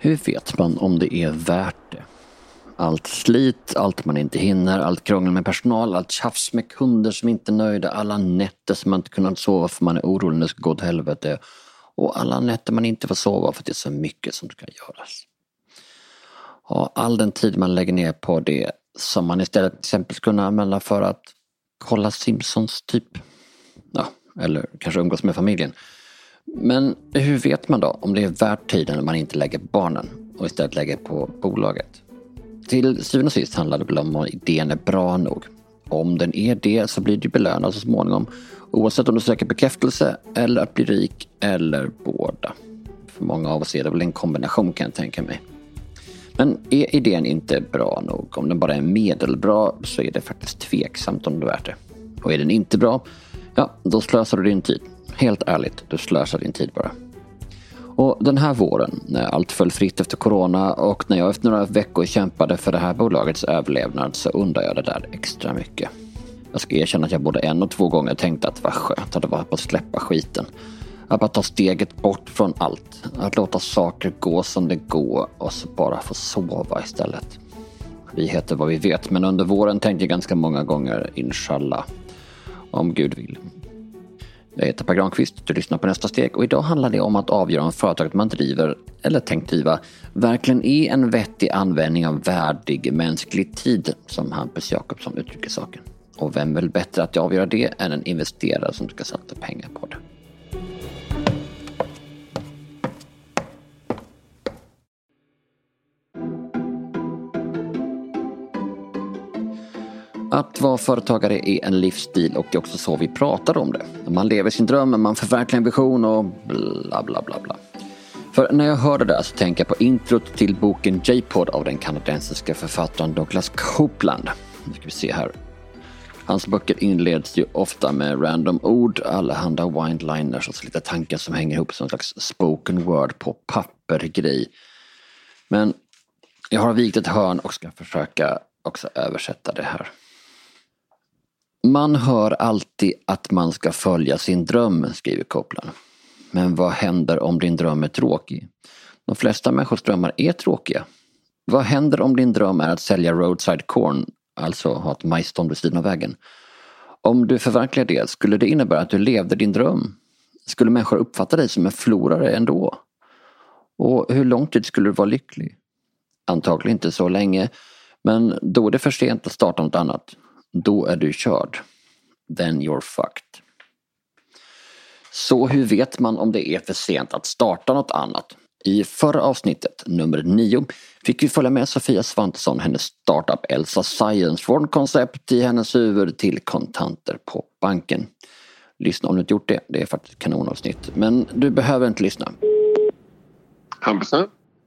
Hur vet man om det är värt det? Allt slit, allt man inte hinner, allt krångel med personal, allt tjafs med kunder som inte är nöjda, alla nätter som man inte kunnat sova för man är orolig när det ska gå åt helvete och alla nätter man inte får sova för att det är så mycket som ska göras. Och all den tid man lägger ner på det som man istället till exempel skulle kunna använda för att kolla Simpsons typ. Ja, eller kanske umgås med familjen. Men hur vet man då om det är värt tiden man inte lägger barnen och istället lägger på bolaget? Till syvende och sist handlar det väl om idén är bra nog. Om den är det så blir du belönad så småningom oavsett om du söker bekräftelse eller att bli rik eller båda. För många av oss är det väl en kombination kan jag tänka mig. Men är idén inte bra nog, om den bara är medelbra, så är det faktiskt tveksamt om det är värt det. Och är den inte bra, ja, då slösar du din tid. Helt ärligt, du slösar din tid bara. Och den här våren, när allt föll fritt efter corona och när jag efter några veckor kämpade för det här bolagets överlevnad så undrar jag det där extra mycket. Jag ska erkänna att jag både en och två gånger tänkte att vad skönt att det var att släppa skiten. Att bara ta steget bort från allt. Att låta saker gå som det går och så bara få sova istället. Vi heter vad vi vet, men under våren tänkte jag ganska många gånger inshallah. Om Gud vill. Jag heter Per Granqvist, du lyssnar på Nästa steg och idag handlar det om att avgöra om företaget man driver, eller tänkt driva, verkligen är en vettig användning av värdig mänsklig tid, som Hampus Jakobsson uttrycker saken. Och vem vill bättre att avgöra det än en investerare som ska satsa pengar på det. Att vara företagare är en livsstil och det är också så vi pratar om det. Man lever sin dröm, man förverkligar en vision och bla bla bla bla. För när jag hör det där så tänker jag på introt till boken J-pod av den kanadensiska författaren Douglas Copeland. Nu ska vi se här. Hans böcker inleds ju ofta med random ord, allehanda windliners och så lite tankar som hänger ihop som en slags spoken word på papper-grej. Men jag har vikt ett hörn och ska försöka också översätta det här. Man hör alltid att man ska följa sin dröm, skriver Copeland. Men vad händer om din dröm är tråkig? De flesta människors drömmar är tråkiga. Vad händer om din dröm är att sälja roadside corn, alltså ha ett majsstånd vid sidan av vägen? Om du förverkligar det, skulle det innebära att du levde din dröm? Skulle människor uppfatta dig som en förlorare ändå? Och hur lång tid skulle du vara lycklig? Antagligen inte så länge, men då är det för sent att starta något annat. Då är du körd. Then you're fucked. Så hur vet man om det är för sent att starta något annat? I förra avsnittet, nummer 9, fick vi följa med Sofia Svantesson, hennes startup Elsa Science, från koncept i hennes huvud till kontanter på banken. Lyssna om du inte gjort det, det är faktiskt ett kanonavsnitt. Men du behöver inte lyssna. Hampus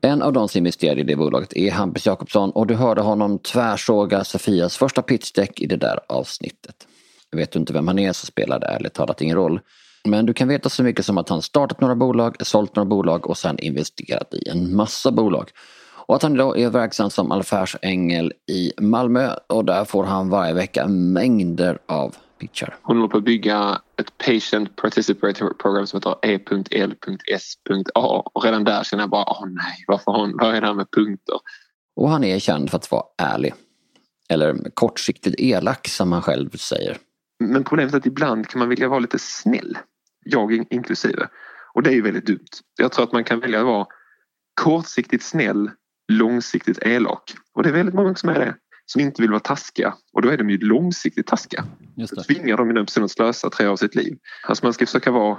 en av de som investerade i det bolaget är Hampus Jakobsson och du hörde honom tvärsåga Sofias första pitchdeck i det där avsnittet. Vet du inte vem han är så spelar det ärligt talat ingen roll. Men du kan veta så mycket som att han startat några bolag, sålt några bolag och sen investerat i en massa bolag. Och att han idag är verksam som affärsängel i Malmö och där får han varje vecka mängder av pitchar. Hon håller på att bygga ett Patient Participatory Program som heter E.L.S.A och redan där känner jag bara, åh nej, varför hon, vad är det här med punkter? Och han är känd för att vara ärlig. Eller kortsiktigt elak som han själv säger. Men problemet är att ibland kan man vilja vara lite snäll. Jag inklusive. Och det är ju väldigt dumt. Jag tror att man kan välja att vara kortsiktigt snäll, långsiktigt elak. Och det är väldigt många som är det som inte vill vara taskiga och då är de ju långsiktigt taskiga. Just det. tvingar de den personen att slösa tre av sitt liv. Alltså man ska försöka vara,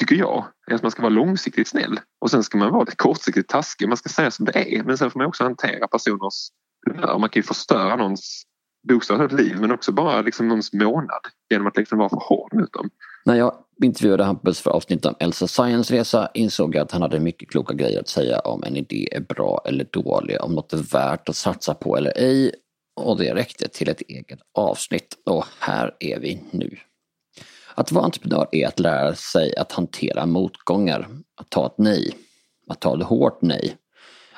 tycker jag, att man ska vara långsiktigt snäll och sen ska man vara kortsiktigt taskig. Man ska säga som det är men sen får man också hantera personers humör. Man kan ju förstöra någons bokstavligt liv men också bara liksom någons månad genom att liksom vara för hård mot dem. När jag intervjuade Hampus för avsnittet om Elsa Science resa insåg jag att han hade mycket kloka grejer att säga om en idé är bra eller dålig, om något är värt att satsa på eller ej och det räckte till ett eget avsnitt. Och här är vi nu. Att vara entreprenör är att lära sig att hantera motgångar, att ta ett nej, att ta ett hårt nej,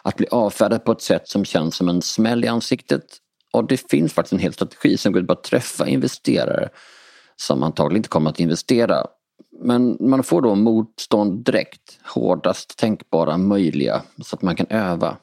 att bli avfärdad på ett sätt som känns som en smäll i ansiktet. Och det finns faktiskt en hel strategi som går ut på att träffa investerare som antagligen inte kommer att investera. Men man får då motstånd direkt, hårdast tänkbara möjliga, så att man kan öva.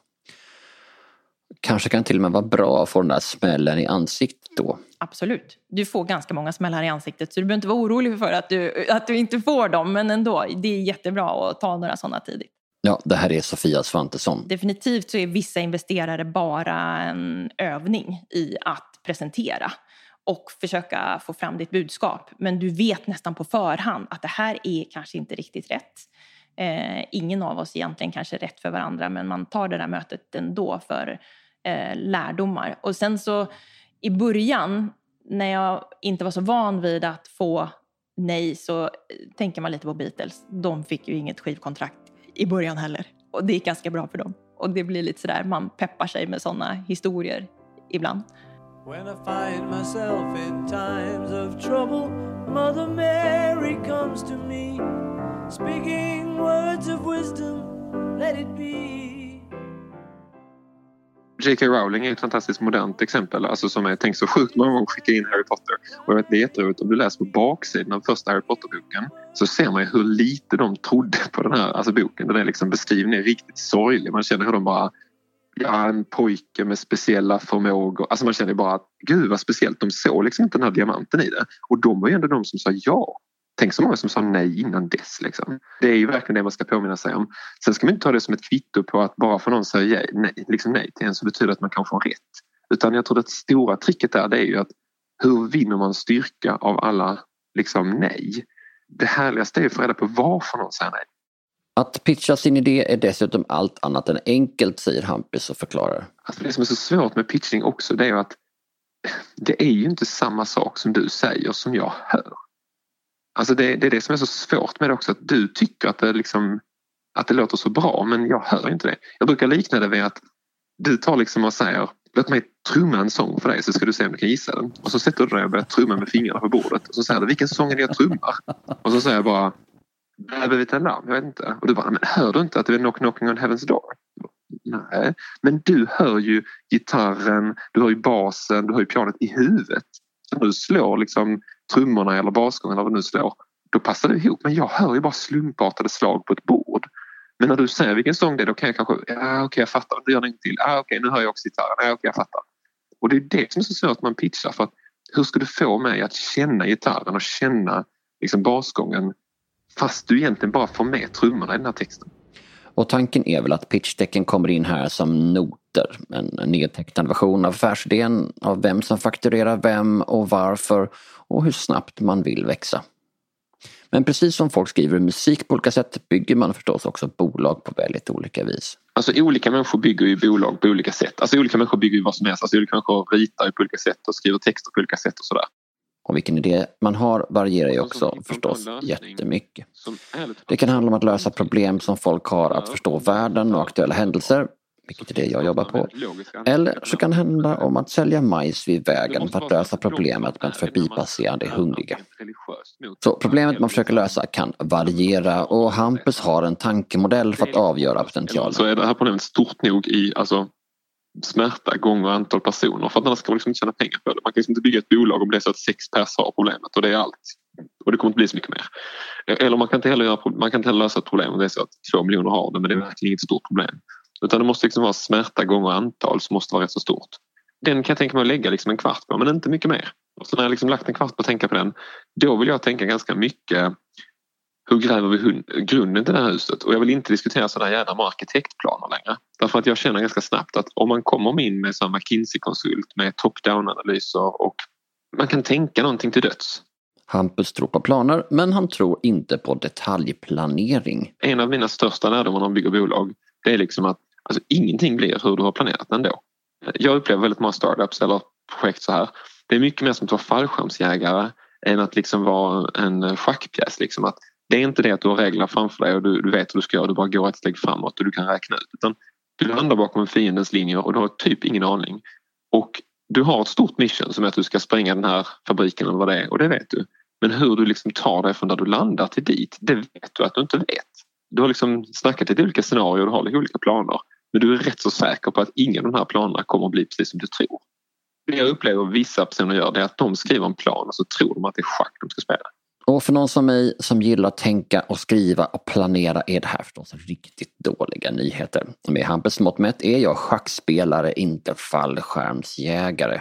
Kanske kan till och med vara bra att få den där smällen i ansiktet då. Absolut. Du får ganska många smällar i ansiktet så du behöver inte vara orolig för att du, att du inte får dem. Men ändå, det är jättebra att ta några sådana tidigt. Ja, det här är Sofia Svantesson. Definitivt så är vissa investerare bara en övning i att presentera och försöka få fram ditt budskap. Men du vet nästan på förhand att det här är kanske inte riktigt rätt. Eh, ingen av oss egentligen kanske är rätt för varandra men man tar det där mötet ändå för eh, lärdomar. Och sen så i början när jag inte var så van vid att få nej så eh, tänker man lite på Beatles. De fick ju inget skivkontrakt i början heller. Och det gick ganska bra för dem. Och det blir lite sådär, man peppar sig med sådana historier ibland. When I find myself in times of trouble Mother Mary comes to me Speaking words of wisdom, let it be J.K. Rowling är ett fantastiskt modernt exempel alltså som är tänkt så sjukt många gånger skicka in Harry Potter. Och jag vet, det är jätteroligt om du läser på baksidan av första Harry Potter-boken så ser man ju hur lite de trodde på den här alltså boken. Den är liksom beskriven är riktigt sorglig. Man känner hur de bara ja, en pojke med speciella förmågor. Alltså man känner bara att gud vad speciellt. De såg liksom inte den här diamanten i det. Och de var ju ändå de som sa ja. Tänk så många som sa nej innan dess. Liksom. Det är ju verkligen det man ska påminna sig om. Sen ska man inte ta det som ett kvitto på att bara för någon säger nej, liksom nej till en så betyder det att man kanske har rätt. Utan jag tror att det stora tricket där det är ju att hur vinner man styrka av alla liksom nej? Det härligaste är att få reda på varför någon säger nej. Att pitcha sin idé är dessutom allt annat än enkelt, säger Hampus och förklarar. Alltså det som är så svårt med pitchning också det är att det är ju inte samma sak som du säger som jag hör. Alltså det, det är det som är så svårt med det också, att du tycker att det, liksom, att det låter så bra men jag hör inte det. Jag brukar likna det vid att du tar liksom och säger låt mig trumma en sång för dig så ska du se om du kan gissa den. Och så sätter du dig och börjar trumma med fingrarna på bordet och så säger du vilken sång är det jag trummar? Och så säger jag bara Behöver vi ta larm? Jag vet inte. Och du bara, men hör du inte att det är knock knocking on heaven's door? Nej, men du hör ju gitarren, du hör ju basen, du hör ju pianot i huvudet. Så när du slår liksom trummorna eller basgången eller vad du nu slår, då passar det ihop. Men jag hör ju bara slumpartade slag på ett bord. Men när du säger vilken sång det är då kan jag kanske, ja okej okay, jag fattar, du gör det till. Ah, okej okay, nu hör jag också gitarren, ja okej okay, jag fattar. Och det är det som är så svårt att man pitchar för att hur ska du få mig att känna gitarren och känna liksom basgången Fast du egentligen bara får med trummorna i den här texten. Och tanken är väl att pitchdecken kommer in här som noter. En nedtecknad version av affärsidén, av vem som fakturerar vem och varför och hur snabbt man vill växa. Men precis som folk skriver musik på olika sätt bygger man förstås också bolag på väldigt olika vis. Alltså olika människor bygger ju bolag på olika sätt. Alltså olika människor bygger ju vad som helst. Alltså olika människor ritar ju på olika sätt och skriver texter på olika sätt och sådär. Och vilken idé man har varierar ju också förstås jättemycket. Det kan handla om att lösa problem som folk har att förstå världen och aktuella händelser, vilket är det jag jobbar på. Eller så kan det handla om att sälja majs vid vägen för att lösa problemet med att förbipasserande är hungriga. Så problemet man försöker lösa kan variera och Hampus har en tankemodell för att avgöra potentialen. Så är det här problemet stort nog i alltså smärta gånger antal personer för att annars ska man liksom inte tjäna pengar på det. Man kan liksom inte bygga ett bolag om det är så att sex pers har problemet och det är allt. Och det kommer inte bli så mycket mer. Eller man kan inte heller, göra, man kan inte heller lösa ett problem om det är så att två miljoner har det men det är verkligen inget stort problem. Utan det måste liksom vara smärta gånger antal som måste vara rätt så stort. Den kan jag tänka mig att lägga liksom en kvart på men inte mycket mer. Och så när jag liksom lagt en kvart på att tänka på den då vill jag tänka ganska mycket hur gräver vi grunden till det här huset? Och jag vill inte diskutera sådana jävla med arkitektplaner längre. Därför att jag känner ganska snabbt att om man kommer in med en McKinsey-konsult med top-down analyser och man kan tänka någonting till döds. Hampus tror på planer men han tror inte på detaljplanering. En av mina största lärdomar när man bygger bolag det är liksom att alltså, ingenting blir hur du har planerat ändå. Jag upplever väldigt många startups eller projekt så här. Det är mycket mer som att vara fallskärmsjägare än att liksom vara en schackpjäs. Liksom att det är inte det att du har regler framför dig och du, du vet vad du ska göra, du bara går ett steg framåt och du kan räkna ut. Utan du landar bakom fiendens linjer och du har typ ingen aning. Och du har ett stort mission som är att du ska spränga den här fabriken eller vad det är och det vet du. Men hur du liksom tar dig från där du landar till dit, det vet du att du inte vet. Du har liksom snackat lite olika scenarier, du har lite olika planer. Men du är rätt så säker på att ingen av de här planerna kommer att bli precis som du tror. Det jag upplever vissa personer gör det är att de skriver en plan och så tror de att det är schack de ska spela. Och för någon som mig som gillar att tänka och skriva och planera är det här förstås riktigt dåliga nyheter. Med Hampus mått mätt är jag schackspelare, inte fallskärmsjägare.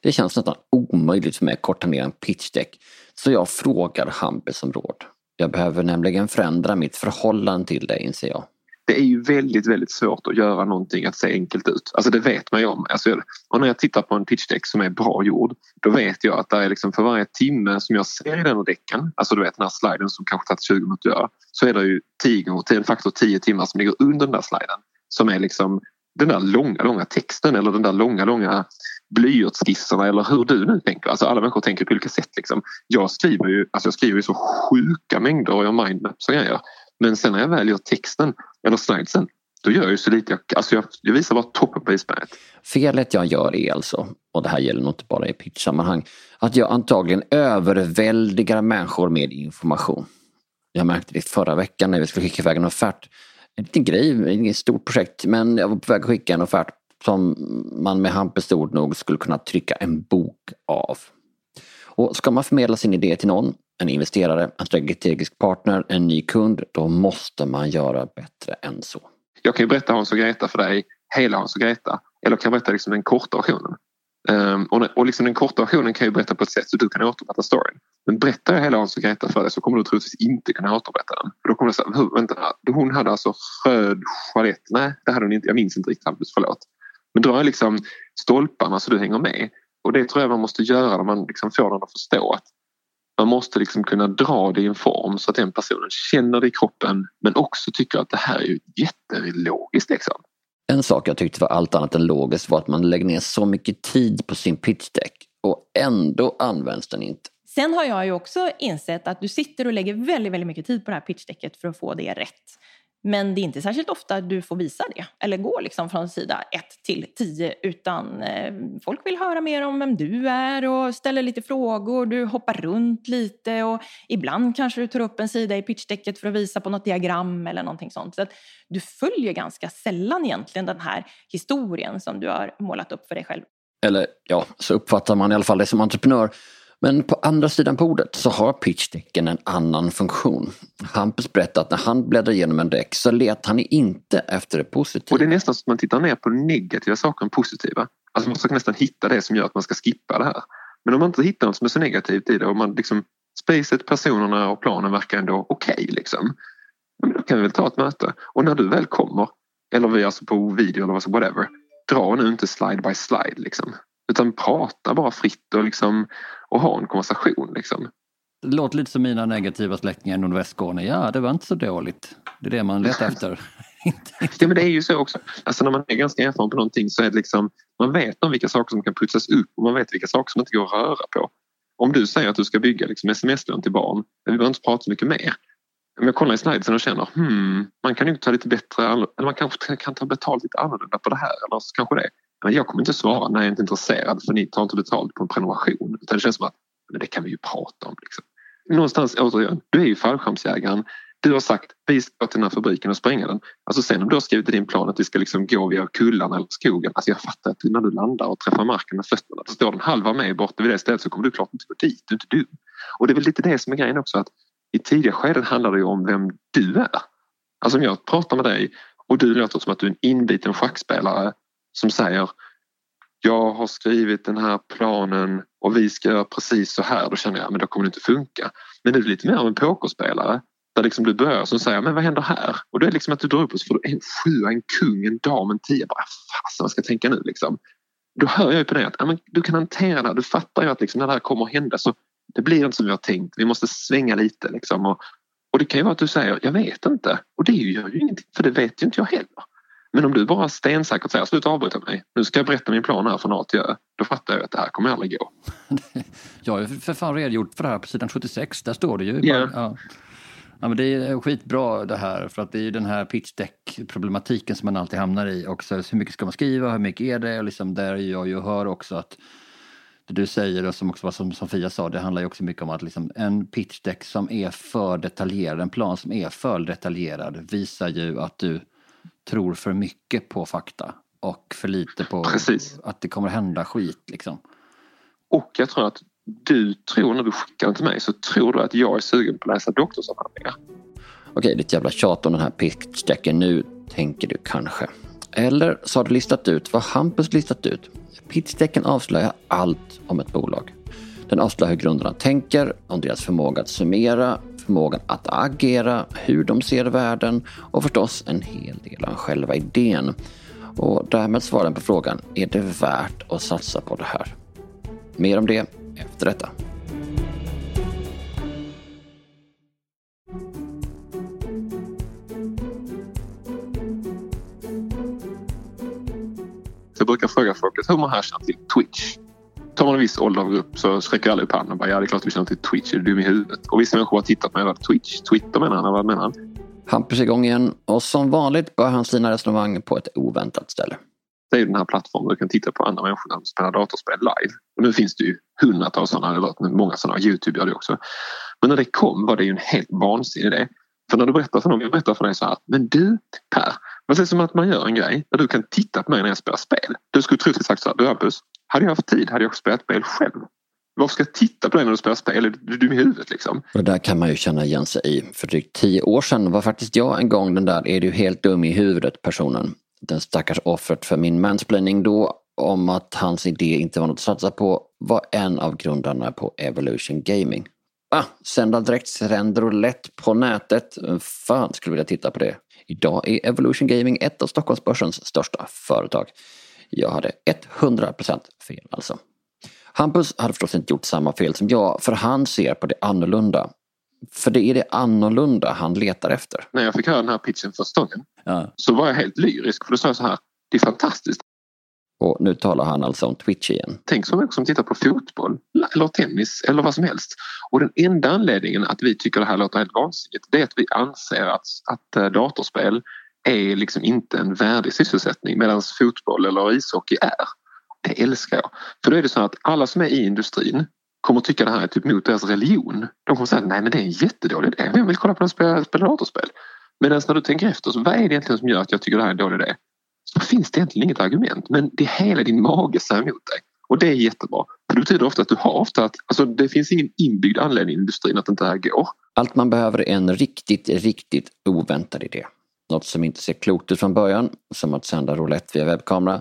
Det känns nästan omöjligt för mig att korta ner en pitchdeck. Så jag frågar Hampus om råd. Jag behöver nämligen förändra mitt förhållande till det inser jag det är ju väldigt, väldigt svårt att göra någonting att se enkelt ut. Alltså det vet man ju om. Alltså, och när jag tittar på en pitchdeck som är bra gjord då vet jag att det är liksom för varje timme som jag ser i den däcken, alltså du vet den här sliden som kanske tagit 20 minuter att göra, så är det ju 10 en faktor 10 timmar som ligger under den där sliden. Som är liksom den där långa, långa texten eller den där långa, långa blyertsskisserna eller hur du nu tänker. Alltså alla människor tänker på olika sätt. Liksom. Jag skriver ju alltså jag skriver ju så sjuka mängder och jag mindmaps och grejer. Men sen när jag väl gör texten eller slidesen då gör jag ju så lite jag, alltså jag, jag visar bara toppen på isberget. Felet jag gör är alltså, och det här gäller nog inte bara i pitchsammanhang, att jag antagligen överväldigar människor med information. Jag märkte det förra veckan när vi skulle skicka iväg en offert. En liten grej, inget stort projekt, men jag var på väg att skicka en offert som man med Hampus ord nog skulle kunna trycka en bok av. Och ska man förmedla sin idé till någon en investerare, en strategisk partner, en ny kund, då måste man göra bättre än så. Jag kan ju berätta Hans och Greta för dig, hela Hans och Greta, eller kan berätta liksom den korta versionen. Um, och, och liksom den korta versionen kan jag berätta på ett sätt så du kan återberätta storyn. Men berättar jag hela Hans och Greta för dig så kommer du troligtvis inte kunna återberätta den. För då kommer du säga, vänta, hon hade alltså röd sjalett, nej det hade hon inte, jag minns inte riktigt Hampus, förlåt. Men drar jag liksom stolparna så du hänger med och det tror jag man måste göra när man liksom får den att förstå att man måste liksom kunna dra det i en form så att den personen känner det i kroppen men också tycker att det här är ju jättelogiskt. Liksom. En sak jag tyckte var allt annat än logiskt var att man lägger ner så mycket tid på sin pitchdeck och ändå används den inte. Sen har jag ju också insett att du sitter och lägger väldigt, väldigt mycket tid på det här pitchdecket för att få det rätt. Men det är inte särskilt ofta du får visa det eller gå liksom från sida 1 till 10 utan eh, folk vill höra mer om vem du är och ställer lite frågor. Du hoppar runt lite och ibland kanske du tar upp en sida i pitchdecket för att visa på något diagram eller någonting sånt. Så att du följer ganska sällan egentligen den här historien som du har målat upp för dig själv. Eller ja, så uppfattar man i alla fall det som entreprenör. Men på andra sidan bordet så har pitchdecken en annan funktion. Hampus berättar att när han bläddrar igenom en däck så letar han inte efter det positiva. Och det är nästan så att man tittar ner på negativa saker än positiva. Alltså man försöker nästan hitta det som gör att man ska skippa det här. Men om man inte hittar något som är så negativt i det och man liksom spacet, personerna och planen verkar ändå okej okay, liksom. Men då kan vi väl ta ett möte. Och när du väl kommer, eller vi alltså på video eller whatever, dra nu inte slide by slide liksom. Utan prata bara fritt och, liksom, och ha en konversation. Liksom. Det låter lite som mina negativa släktingar i nordvästskåne. Ja, det var inte så dåligt. Det är det man letar efter. ja, men det är ju så också. Alltså när man är ganska erfaren på någonting så är det liksom man vet om vilka saker som kan putsas upp och man vet vilka saker som inte går att röra på. Om du säger att du ska bygga liksom sms-lån till barn, men vi behöver inte prata så mycket mer. Om jag kollar i slidesen och känner hmm, man kan ju ta lite bättre, eller man kanske kan ta betalt lite annorlunda på det här eller så kanske det. Men jag kommer inte svara när jag är inte intresserad för ni tar inte betalt på en prenumeration. Utan det känns som att men det kan vi ju prata om. Liksom. Någonstans återigen, du är ju fallskärmsjägaren. Du har sagt vi ska till den här fabriken och spränga den. Alltså sen om du har skrivit i din plan att vi ska liksom gå via kullarna eller skogen. Alltså jag fattar att när du landar och träffar marken med fötterna så står den halva med borta vid det stället så kommer du klart inte gå dit. Du är inte dum. Och det är väl lite det som är grejen också att i tidiga skeden handlar det ju om vem du är. Alltså om jag pratar med dig och du låter som att du är en inbiten schackspelare som säger jag har skrivit den här planen och vi ska göra precis så här. Då känner jag att då kommer det inte funka. Men det är lite mer av en pokerspelare där liksom du börjar som säger men vad händer här? Och det är liksom att du drar upp och så får du en sjua, en kung, en dam, en tia. Bara fasen vad ska jag tänka nu liksom? Då hör jag ju på det att ja, men du kan hantera det. Du fattar ju att liksom, när det här kommer att hända så det blir inte som vi har tänkt. Vi måste svänga lite liksom. Och, och det kan ju vara att du säger jag vet inte. Och det gör ju ingenting för det vet ju inte jag heller. Men om du bara stensäkert säger sluta avbryta mig. Nu ska jag berätta min plan här från A till Ö. Då fattar jag att det här kommer aldrig gå. jag har ju för fan redogjort för det här på sidan 76. Där står det ju. Yeah. Ja. Ja, men det är skitbra det här för att det är ju den här pitchdeck problematiken som man alltid hamnar i också. Hur mycket ska man skriva, hur mycket är det? Och liksom där jag ju hör också att det du säger och som också var som, som Fia sa, det handlar ju också mycket om att liksom en pitchdeck som är för detaljerad, en plan som är för detaljerad visar ju att du tror för mycket på fakta och för lite på Precis. att det kommer hända skit. Liksom. Och jag tror att du tror när du skickar den till mig så tror du att jag är sugen på att läsa doktorsavhandlingar. Okej, ditt jävla tjat om den här pitchdecken nu, tänker du kanske. Eller så har du listat ut vad Hampus listat ut. Pitchdecken avslöjar allt om ett bolag. Den avslöjar hur grundarna tänker, om deras förmåga att summera, förmågan att agera, hur de ser världen och förstås en hel del om själva idén. Och därmed svaren på frågan, är det värt att satsa på det här? Mer om det efter detta. Jag brukar fråga folket hur man här känner till Twitch. Tar man en viss åldergrupp så sträcker alla upp handen och bara ja det är klart vi känner till Twitch, är du dum i huvudet? Och vissa människor har tittat med Twitch, Twitter menar han, vad menar han? Hampus igång igen och som vanligt börjar han sina resonemang på ett oväntat ställe. Det är den här plattformen där du kan titta på andra människor som spelar datorspel live. Och nu finns det ju hundratals sådana, eller många sådana, Youtube gör det också. Men när det kom var det ju en helt vansinnig idé. För när du berättar för någon, jag berättar för dig så här, men du Per, vad säger som att man gör en grej där du kan titta på mig när jag spelar spel? Du skulle troligtvis sagt så här, du Hampus, hade jag haft tid hade jag också spelat spel själv. Varför ska jag titta på dig när du spelar spel? Är du dum i huvudet liksom? Och det där kan man ju känna igen sig i. För drygt tio år sedan var faktiskt jag en gång den där är du helt dum i huvudet personen. Den stackars offret för min mansplaining då om att hans idé inte var något att satsa på var en av grundarna på Evolution Gaming. Ah, sända direktsänder och lätt på nätet. Vem fan skulle vilja titta på det? Idag är Evolution Gaming ett av Stockholmsbörsens största företag. Jag hade 100% fel alltså. Hampus hade förstås inte gjort samma fel som jag, för han ser på det annorlunda. För det är det annorlunda han letar efter. När jag fick höra den här pitchen första gången Ja. så var jag helt lyrisk för då sa jag så här, det är fantastiskt. Och nu talar han alltså om Twitch igen. Tänk så människor som tittar på fotboll eller tennis eller vad som helst. Och den enda anledningen att vi tycker det här låter helt vansinnigt det är att vi anser att, att eh, datorspel är liksom inte en värdig sysselsättning medan fotboll eller ishockey är. Det älskar jag. För då är det så att alla som är i industrin kommer tycka det här är typ mot deras religion. De kommer säga nej men det är en jättedålig idé. Vem vill kolla på dem spela, spela datorspel? Medan när du tänker efter så vad är det egentligen som gör att jag tycker det här är en dålig idé? Så finns det egentligen inget argument men det är hela din mage säger emot dig. Och det är jättebra. För det betyder ofta att du har ofta att alltså, det finns ingen inbyggd anledning i industrin att det inte här går. Allt man behöver är en riktigt, riktigt oväntad idé. Något som inte ser klokt ut från början, som att sända roulette via webbkamera.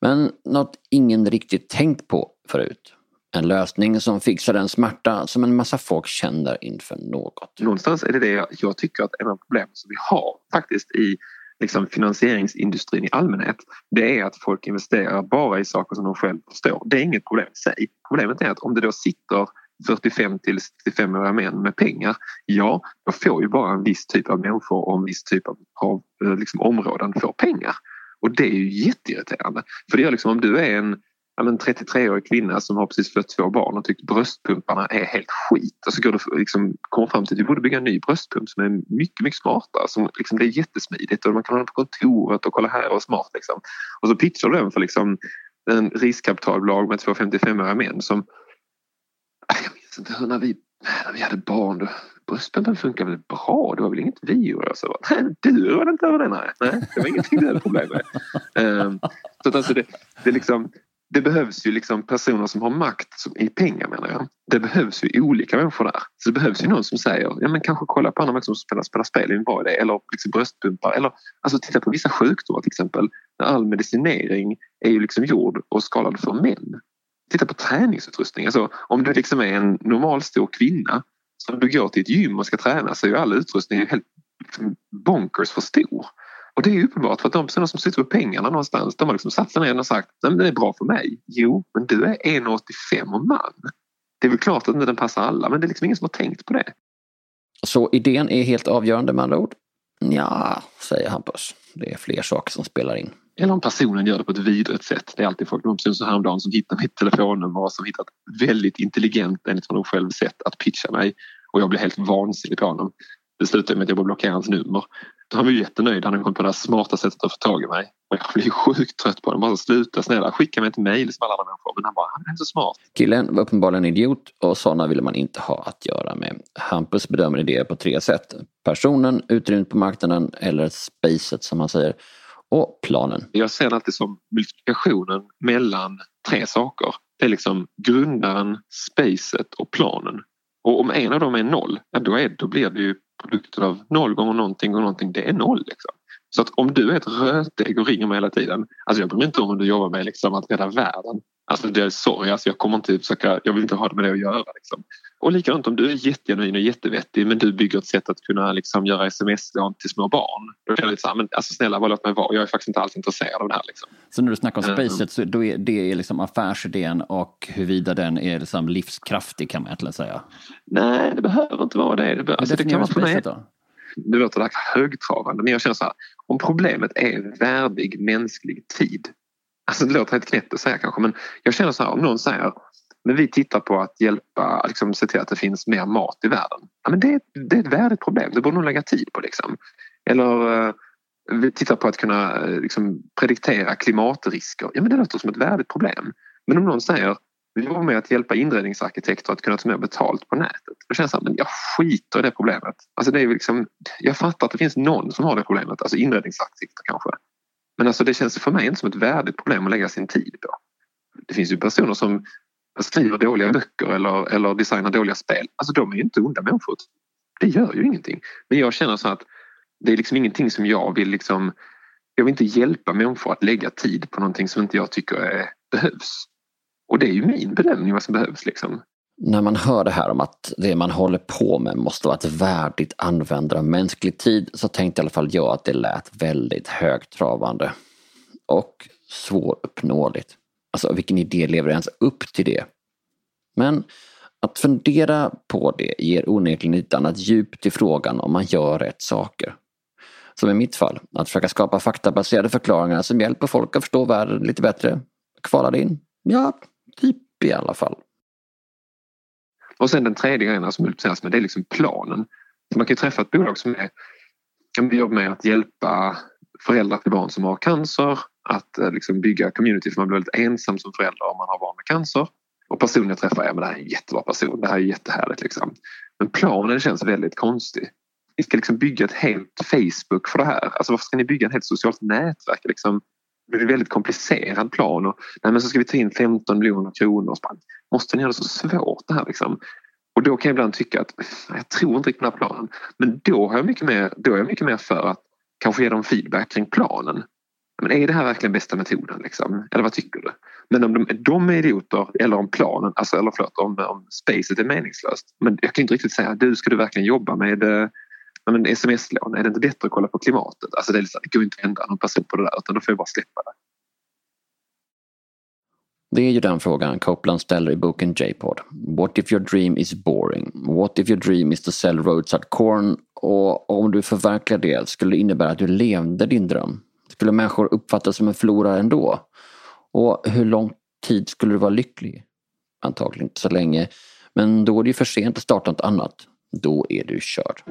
Men något ingen riktigt tänkt på förut. En lösning som fixar den smärta som en massa folk känner inför något. Någonstans är det det jag, tycker att en av problemen som vi har faktiskt i liksom, finansieringsindustrin i allmänhet det är att folk investerar bara i saker som de själva förstår. Det är inget problem i sig. Problemet är att om det då sitter 45 till 65-åriga män med pengar, ja då får ju bara en viss typ av människor och en viss typ av, av eh, liksom, områden får pengar. Och det är ju jätteirriterande. För det gör liksom om du är en ja, 33-årig kvinna som har precis fött två barn och tycker bröstpumparna är helt skit. Och så går du liksom, kommer fram till att vi borde bygga en ny bröstpump som är mycket, mycket smartare. Som, liksom, det är jättesmidigt och man kan ha den på kontoret och kolla här och smart. Liksom. Och så pitchar du den för liksom, en riskkapitalbolag med två 55-åriga män som... Inte hur när vi, när vi hade barn. Då, bröstpumpen funkar väl bra? Det var väl inget vi gjorde? Alltså. Så, nej, du var inte över det? Nej, nej det var ingenting du hade problem med. Um, så att alltså det, det liksom det behövs ju liksom personer som har makt som, i pengar menar jag. Det behövs ju olika människor där. Så det behövs ju någon som säger, ja men kanske kolla på andra människor som spelar, spelar spel är en bra idé. Eller liksom bröstpumpar. Eller alltså titta på vissa sjukdomar till exempel. All medicinering är ju liksom gjord och skalad för män. Titta på träningsutrustning. Alltså om du liksom är en normal stor kvinna som du går till ett gym och ska träna så är ju all utrustning helt liksom bonkers för stor. Och det är uppenbart för att de personer som sitter på pengarna någonstans de har liksom satt sig ner och sagt Nej, men det är bra för mig. Jo, men du är 1,85 och man. Det är väl klart att den passar alla men det är liksom ingen som har tänkt på det. Så idén är helt avgörande med andra ord? Ja, säger Hampus. Det är fler saker som spelar in. Eller om personen gör det på ett vidrigt sätt. Det är alltid folk, någon person som häromdagen som hittar mitt telefonnummer och som hittat väldigt intelligent enligt vad de själv sett att pitcha mig. Och jag blir helt vansinnig på honom. Det slutar med att jag bara blockerar hans nummer. Han var ju jättenöjd. Han hade kommit på det här smarta sättet att få tag i mig. Och jag blev sjukt trött på det. Bara sluta snälla, skicka mig ett mejl som alla andra människor. Men han bara, han är så smart. Killen var uppenbarligen en idiot och sådana ville man inte ha att göra med. Hampus bedömer idéer på tre sätt. Personen, utrymmet på marknaden eller spacet som han säger. Och planen. Jag ser det alltid som multiplikationen mellan tre saker. Det är liksom grundaren, spacet och planen. Och om en av dem är noll, ja, då, är, då blir det ju produkten av noll gånger någonting och någonting, det är noll. Liksom. Så att om du är ett rötägg och ringer mig hela tiden, alltså jag bryr mig inte om om du jobbar med liksom att rädda världen. Alltså det är sorry, alltså jag kommer inte försöka, jag vill inte ha det med det att göra. Liksom. Och likadant om du är jättegenuin och jättevettig men du bygger ett sätt att kunna liksom göra sms-lån till små barn. Då känner jag lite så här, men alltså snälla bara låt mig vara, jag är faktiskt inte alls intresserad av det här. Liksom. Så när du snackar om spacet, så då är det är liksom affärsidén och huruvida den är liksom livskraftig kan man egentligen säga? Nej, det behöver inte vara det. Det, be- alltså, det kan vara för mig. då? Det låter högtravande men jag känner så här, om problemet är värdig mänsklig tid. Alltså det låter helt knäppt att säga kanske men jag känner så här, om någon säger men vi tittar på att hjälpa, liksom, se till att det finns mer mat i världen. Ja, men det, det är ett värdigt problem, det borde nog lägga tid på. Liksom. Eller eh, vi tittar på att kunna eh, liksom, prediktera klimatrisker. Ja, men det låter som ett värdigt problem. Men om någon säger vi jobbar med att hjälpa inredningsarkitekter att kunna ta mer betalt på nätet. Då känns det som att jag skiter i det problemet. Alltså det är liksom, jag fattar att det finns någon som har det problemet, alltså inredningsarkitekter kanske. Men alltså det känns för mig inte som ett värdigt problem att lägga sin tid på. Det finns ju personer som skriver dåliga böcker eller, eller designar dåliga spel. Alltså de är ju inte onda människor. Det gör ju ingenting. Men jag känner så att det är liksom ingenting som jag vill liksom jag vill inte hjälpa människor att lägga tid på någonting som inte jag tycker är, behövs. Och det är ju min bedömning vad som behövs. Liksom. När man hör det här om att det man håller på med måste vara ett värdigt användande av mänsklig tid så tänkte i alla fall jag att det lät väldigt högtravande och svåruppnåeligt. Alltså vilken idé lever ens upp till det? Men att fundera på det ger onekligen ett annat djup till frågan om man gör rätt saker. Som i mitt fall, att försöka skapa faktabaserade förklaringar som hjälper folk att förstå världen lite bättre. Kvalade in? Ja, typ i alla fall. Och sen den tredje grejen som multipliceras med det är liksom planen. Man kan träffa ett bolag som är, kan jobba med att hjälpa föräldrar till barn som har cancer, att eh, liksom bygga community för man blir väldigt ensam som förälder om man har barn med cancer. Och personen jag träffar, ja men det här är en jättebra person, det här är jättehärligt liksom. Men planen känns väldigt konstig. Ni ska liksom bygga ett helt Facebook för det här. Alltså varför ska ni bygga ett helt socialt nätverk? Liksom, en väldigt komplicerad plan och nej, men så ska vi ta in 15 miljoner kronor. Och måste ni göra det så svårt det här liksom? Och då kan jag ibland tycka att jag tror inte riktigt på den här planen. Men då, har jag mycket mer, då är jag mycket mer för att kanske ge dem feedback kring planen. Men är det här verkligen bästa metoden? Liksom? Eller vad tycker du? Men om de, de är idioter eller om planen, alltså, eller förlåt, om, om spacet är meningslöst. Men jag kan inte riktigt säga, du ska du verkligen jobba med eh, men sms-lån, är det inte bättre att kolla på klimatet? Alltså det, är liksom, det går inte att ändra någon person på det där utan då får jag bara släppa det. Det är ju den frågan Copeland ställer i boken J-pod. What if your dream is boring? What if your dream is to sell roadside corn? Och om du förverkligar det, skulle det innebära att du levde din dröm? Skulle människor uppfattas som en förlorare ändå? Och hur lång tid skulle du vara lycklig? Antagligen inte så länge. Men då är det ju för sent att starta något annat. Då är du körd.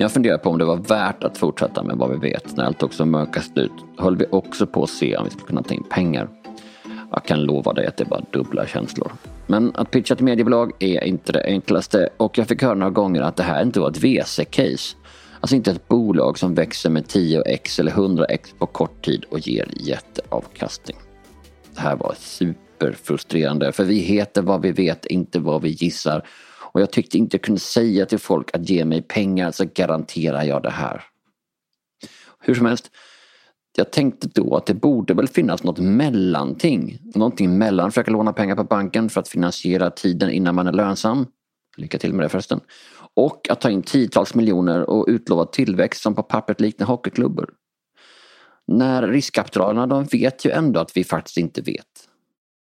Jag funderar på om det var värt att fortsätta med vad vi vet när allt också mörkast ut höll vi också på att se om vi skulle kunna ta in pengar. Jag kan lova dig att det var dubbla känslor. Men att pitcha till mediebolag är inte det enklaste och jag fick höra några gånger att det här inte var ett VC-case. Alltså inte ett bolag som växer med 10x eller 100x på kort tid och ger jätteavkastning. Det här var superfrustrerande för vi heter vad vi vet, inte vad vi gissar och jag tyckte inte jag kunde säga till folk att ge mig pengar så garanterar jag det här. Hur som helst, jag tänkte då att det borde väl finnas något mellanting. Någonting mellan att försöka låna pengar på banken för att finansiera tiden innan man är lönsam. Lycka till med det förresten. Och att ta in tiotals miljoner och utlova tillväxt som på pappret liknar hockeyklubbor. När riskkapitalerna de vet ju ändå att vi faktiskt inte vet.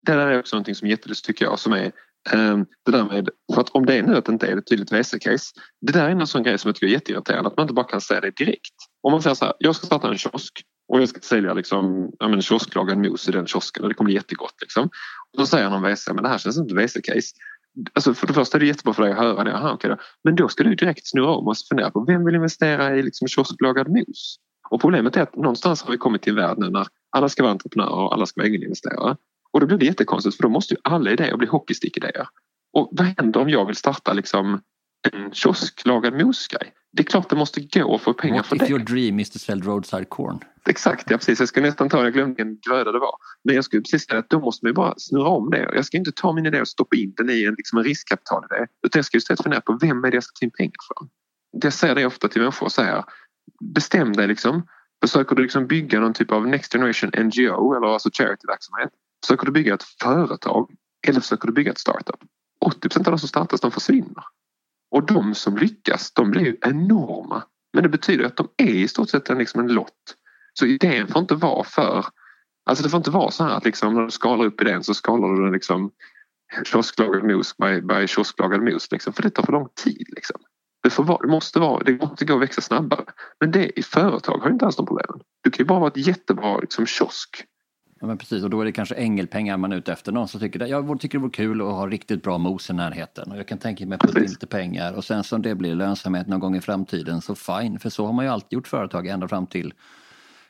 Det där är också någonting som är jättelustigt tycker jag som är Ehm, det där med, för att om det är nu att det inte är ett tydligt VC-case. Det där är en sån grej som jag tycker är jätteirriterande att man inte bara kan säga det direkt. Om man säger så här, jag ska starta en kiosk och jag ska sälja liksom, ja, men kiosklagad mos i den kiosken och det kommer bli jättegott. Liksom. Och då säger någon VC, men det här känns inte VC-case. Alltså för det första är det jättebra för dig att höra det. Aha, okay då. Men då ska du direkt snurra om och fundera på vem vill investera i liksom kiosklagad mos? Och problemet är att någonstans har vi kommit till en värld nu när alla ska vara entreprenörer och alla ska vara egeninvesterare. Och då blir det jättekonstigt för då måste ju alla idéer bli hockeystick-idéer. Och vad händer om jag vill starta liksom en kiosklagad mosgrej? det är klart det måste gå att få pengar What för if det. your dream is to sell roadside corn? Exakt, ja precis. Jag ska nästan ta, jag glömde vilken gröda det var. Men jag skulle precis säga att då måste man ju bara snurra om det. Jag ska inte ta min idé och stoppa in den i en, liksom en riskkapitalidé. Utan jag ska istället fundera på vem är det jag ska ta in pengar från. Jag säger det ofta till människor så här. Bestäm dig liksom. Försöker du liksom bygga någon typ av Next Generation NGO eller alltså charity-verksamhet. Försöker du bygga ett företag eller försöker du bygga ett startup. 80 av de som startas de försvinner. Och de som lyckas de blir ju enorma. Men det betyder att de är i stort sett en, liksom en lott. Så idén får inte vara för... Alltså det får inte vara så här att liksom när du skalar upp idén så skalar du den liksom kiosklagad mos by, by kiosklagad mos. Liksom, för det tar för lång tid. Liksom. Det, får vara, det, måste vara, det måste gå att växa snabbare. Men det i företag har ju inte alls de problemen. Du kan ju bara vara ett jättebra liksom, kiosk. Ja, men precis, och då är det kanske ängelpengar man är ute efter. Någon som tycker det, jag tycker det vore kul att ha riktigt bra mos i närheten. Och jag kan tänka mig att putta in lite pengar och sen som det blir lönsamhet någon gång i framtiden så fine. För så har man ju alltid gjort företag ända fram till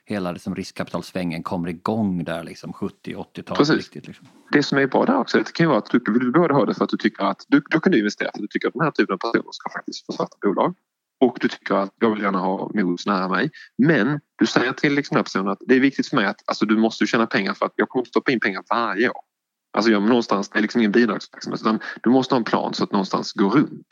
hela liksom riskkapitalsvängen kommer igång där liksom 70-80-talet. Precis. Riktigt, liksom. Det som är bra där också, det kan ju vara att du vill både ha det för att du tycker att du, då kan du investera för att du tycker att den här typen av personer ska faktiskt få starta bolag. Och du tycker att jag vill gärna ha mos nära mig. Men du säger till liksom den här personen att det är viktigt för mig att alltså, du måste tjäna pengar för att jag kommer att stoppa in pengar varje år. Alltså jag, någonstans, det är liksom ingen bidragsverksamhet utan du måste ha en plan så att någonstans går runt.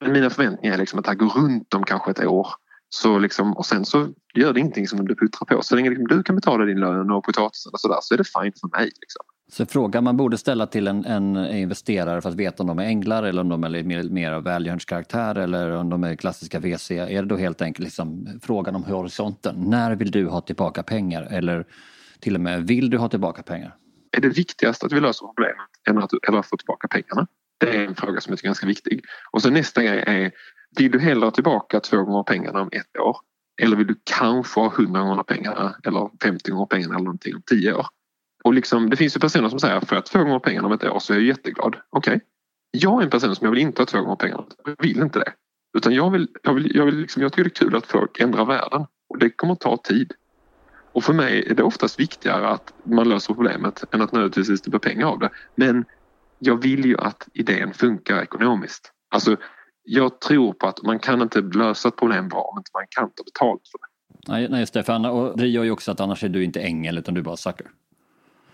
Men mina förväntningar är liksom att det här går runt om kanske ett år. Så liksom, och sen så gör det ingenting som du puttrar på. Så länge liksom du kan betala din lön och potatisen och sådär så är det fint för mig. Liksom. Så frågan man borde ställa till en, en investerare för att veta om de är änglar eller om de är mer, mer av välgörenhetskaraktär eller om de är klassiska VC. Är det då helt enkelt liksom frågan om horisonten. När vill du ha tillbaka pengar? Eller till och med vill du ha tillbaka pengar? Är det viktigast att vi löser problemet än att, eller att få tillbaka pengarna? Det är en fråga som jag tycker är ganska viktig. Och så nästa grej är, vill du hellre ha tillbaka två gånger pengarna om ett år? Eller vill du kanske ha hundra gånger pengarna eller 50 gånger pengarna eller någonting om tio år? Och liksom, det finns ju personer som säger för att två gånger pengarna om ett år så är jag jätteglad. Okej, okay. jag är en person som jag vill inte ha två gånger pengarna. Jag vill inte det. Utan jag, vill, jag, vill, jag, vill liksom, jag tycker det är kul att folk ändrar världen och det kommer att ta tid. Och för mig är det oftast viktigare att man löser problemet än att nödvändigtvis typ det blir pengar av det. Men jag vill ju att idén funkar ekonomiskt. Alltså, jag tror på att man kan inte lösa ett problem bra om inte man kan ta betalt för det. Nej, nej just det. Och det gör ju också att annars är du inte ängel utan du är bara sucker.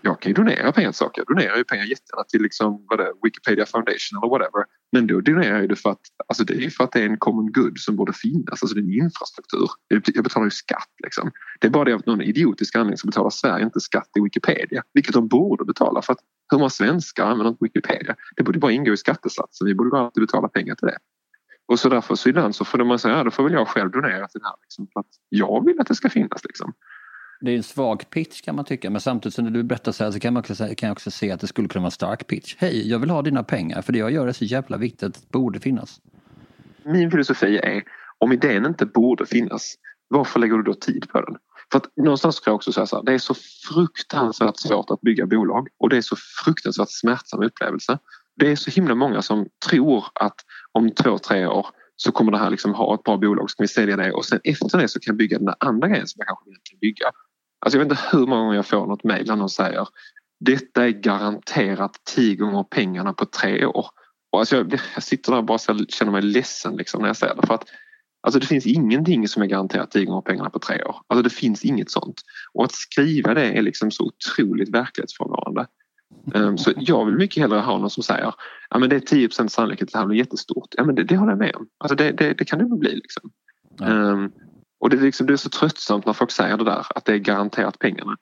Jag kan ju donera pengar till saker. Jag donerar ju pengar jättegärna till liksom, vad det, är, Wikipedia Foundation eller whatever. Men då donerar jag det för att, alltså det är för att det är en common good som borde finnas. Alltså det är en infrastruktur. Jag betalar ju skatt liksom. Det är bara det av någon idiotisk anledning så betalar Sverige inte skatt i Wikipedia. Vilket de borde betala för att hur många svenskar använder inte Wikipedia? Det borde bara ingå i skattesatsen. Vi borde bara alltid betala pengar till det. Och så därför så ibland så får man säga, ja, då får väl jag själv donera till det här. Liksom, för att jag vill att det ska finnas liksom. Det är en svag pitch kan man tycka men samtidigt som när du berättar så här så kan, man också, kan jag också se att det skulle kunna vara en stark pitch. Hej, jag vill ha dina pengar för det jag gör är så jävla viktigt att det borde finnas. Min filosofi är om idén inte borde finnas, varför lägger du då tid på den? För att någonstans kan jag också säga så här, det är så fruktansvärt svårt att bygga bolag och det är så fruktansvärt smärtsam upplevelse. Det är så himla många som tror att om två, tre år så kommer det här liksom ha ett bra bolag, så kan vi sälja det och sen efter det så kan jag bygga den där andra grejen som jag kanske egentligen bygga. Alltså jag vet inte hur många gånger jag får något mejl där någon säger detta är garanterat tio gånger pengarna på tre år. Och alltså jag, jag sitter där och bara känner mig ledsen liksom när jag säger det. För att, alltså det finns ingenting som är garanterat tio gånger pengarna på tre år. Alltså det finns inget sånt. Och att skriva det är liksom så otroligt verklighetsfrånvarande. Um, så jag vill mycket hellre ha någon som säger ja men det är 10 sannolikhet att det här blir jättestort. Ja men det, det håller jag med om. Alltså det, det, det kan det bli liksom. Um, och det är, liksom, det är så tröttsamt när folk säger det där att det är garanterat pengarna.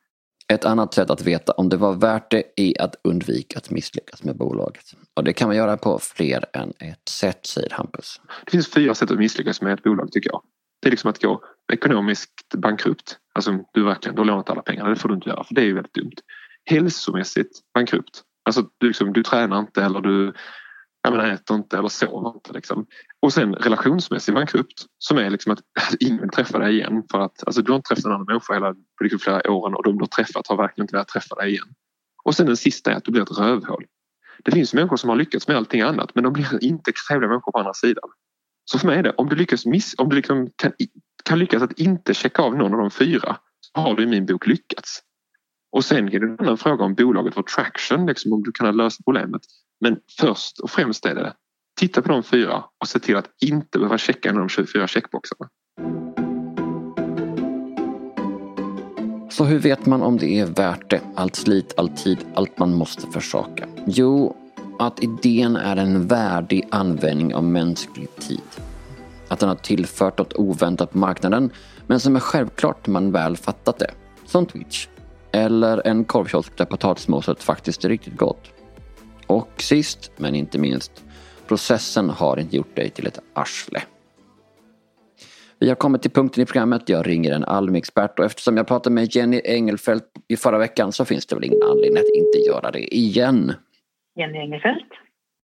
Ett annat sätt att veta om det var värt det är att undvika att misslyckas med bolaget. Och det kan man göra på fler än ett sätt, säger Hampus. Det finns fyra sätt att misslyckas med ett bolag tycker jag. Det är liksom att gå ekonomiskt bankrupt. Alltså du verkligen, du har lånat alla pengarna, det får du inte göra för det är ju väldigt dumt. Hälsomässigt bankrupt. Alltså du, liksom, du tränar inte eller du jag menar, äter inte eller sover inte. Liksom. Och sen relationsmässig bankrupt som är liksom att ingen träffar dig igen för att alltså, du har inte träffat en annan människa hela, på liksom flera åren och de du har träffat har verkligen inte velat träffa dig igen. Och sen den sista är att du blir ett rövhål. Det finns människor som har lyckats med allting annat men de blir inte trevliga människor på andra sidan. Så för mig är det, om du lyckas, miss, om du liksom kan, kan lyckas att inte checka av någon av de fyra så har du i min bok lyckats. Och sen är det en annan fråga om bolaget får traction, liksom om du kan lösa problemet. Men först och främst är det Titta på de fyra och se till att inte behöva checka en av de 24 checkboxarna. Så hur vet man om det är värt det? Allt slit, all tid, allt man måste försaka? Jo, att idén är en värdig användning av mänsklig tid. Att den har tillfört något oväntat på marknaden, men som är självklart när man väl fattat det. Som Twitch. Eller en korvkiosk där potatismoset faktiskt är riktigt gott. Och sist, men inte minst, processen har inte gjort dig till ett arsle. Vi har kommit till punkten i programmet jag ringer en Almi-expert och eftersom jag pratade med Jenny Engelfelt i förra veckan så finns det väl ingen anledning att inte göra det igen. Jenny Engelfelt.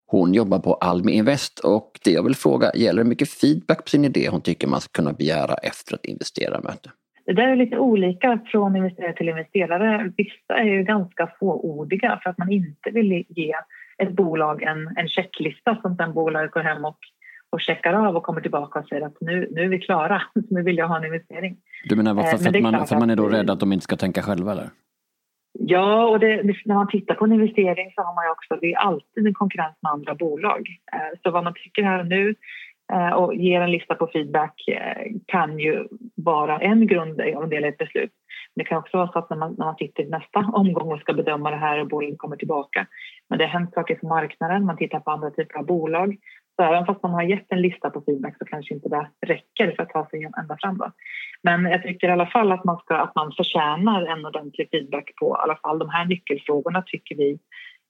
Hon jobbar på Almi Invest och det jag vill fråga gäller hur mycket feedback på sin idé hon tycker man ska kunna begära efter ett investerarmöte. Det där är lite olika från investerare till investerare. Vissa är ju ganska fåordiga för att man inte vill ge ett bolag en, en checklista som sen bolaget går hem och och checkar av och kommer tillbaka och säger att nu, nu är vi klara, nu vill jag ha en investering. Du menar varför? Eh, för, att man, för man är då rädd att de inte ska tänka själva eller? Ja, och det, när man tittar på en investering så har man ju också, det är alltid en konkurrens med andra bolag. Eh, så vad man tycker här och nu Eh, och ger en lista på feedback eh, kan ju vara en grund av en del i ett beslut. Det kan också vara så att när man, när man tittar i nästa omgång och ska bedöma det här och bolaget kommer tillbaka. Men det har hänt saker på marknaden, man tittar på andra typer av bolag så även fast man har gett en lista på feedback så kanske inte det räcker för att ta sig ända fram. Då. Men jag tycker i alla fall att man, ska, att man förtjänar en ordentlig feedback på i alla fall de här nyckelfrågorna tycker vi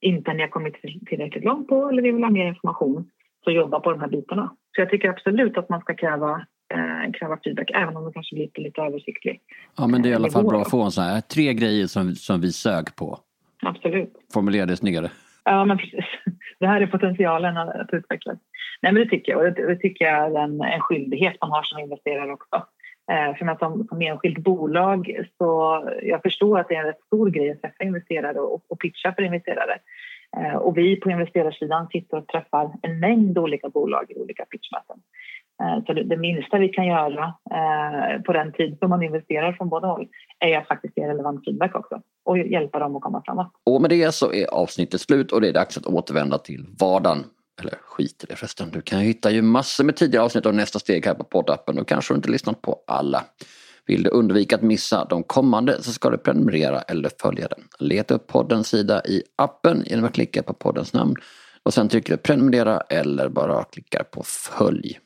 inte ni har kommit tillräckligt långt på eller vi vill ha mer information. Så jobba på de här bitarna. Så jag tycker absolut att man ska kräva eh, kräva feedback även om det kanske blir lite, lite översiktlig. Ja men det är i alla fall bra att få en sån här tre grejer som, som vi sög på. Absolut. Formulera det snyggare. Ja men precis. Det här är potentialen att utvecklas. Nej, men det tycker jag. Och det, det tycker jag är en, en skyldighet man har som investerare också. Eh, för som, som enskilt bolag så jag förstår att det är en rätt stor grej att träffa investerare och, och pitcha för investerare. Eh, och vi på investerarsidan sitter och träffar en mängd olika bolag i olika pitchmöten. Eh, så det, minsta vi kan göra eh, på den tid som man investerar från båda håll är att faktiskt ge relevant feedback också och hjälpa dem att komma framåt. Och med det så är avsnittet slut och det är dags att återvända till vardagen. Eller skit i det förresten. Du kan hitta ju massor med tidigare avsnitt av nästa steg här på poddappen och kanske du inte lyssnat på alla. Vill du undvika att missa de kommande så ska du prenumerera eller följa den. Leta upp poddens sida i appen genom att klicka på poddens namn och sen trycker du prenumerera eller bara klickar på följ.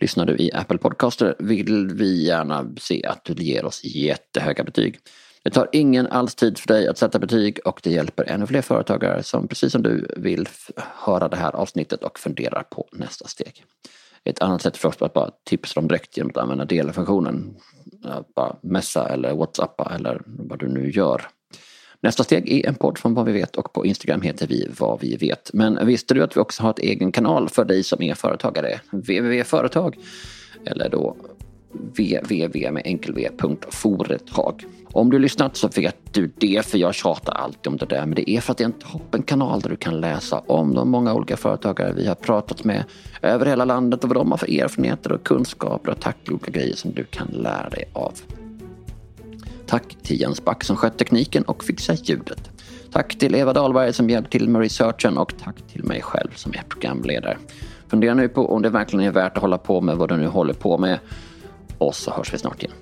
Lyssnar du i Apple Podcaster vill vi gärna se att du ger oss jättehöga betyg. Det tar ingen alls tid för dig att sätta betyg och det hjälper ännu fler företagare som precis som du vill höra det här avsnittet och funderar på nästa steg. Ett annat sätt för oss att bara tipsa dem direkt genom att använda delfunktionen. Bara messa eller whatsappa eller vad du nu gör. Nästa steg är en podd från Vad vi vet och på Instagram heter vi Vad vi vet. Men visste du att vi också har ett egen kanal för dig som är företagare? www.företag eller då www med Om du lyssnat så vet du det, för jag tjatar alltid om det där. Men det är för att det är en toppenkanal där du kan läsa om de många olika företagare vi har pratat med över hela landet och vad de har för erfarenheter och kunskaper och taktiska grejer som du kan lära dig av. Tack till Jens Back som skött tekniken och fixat ljudet. Tack till Eva Dahlberg som hjälpt till med researchen och tack till mig själv som är programledare. Fundera nu på om det verkligen är värt att hålla på med vad du nu håller på med. Och så hörs vi snart igen.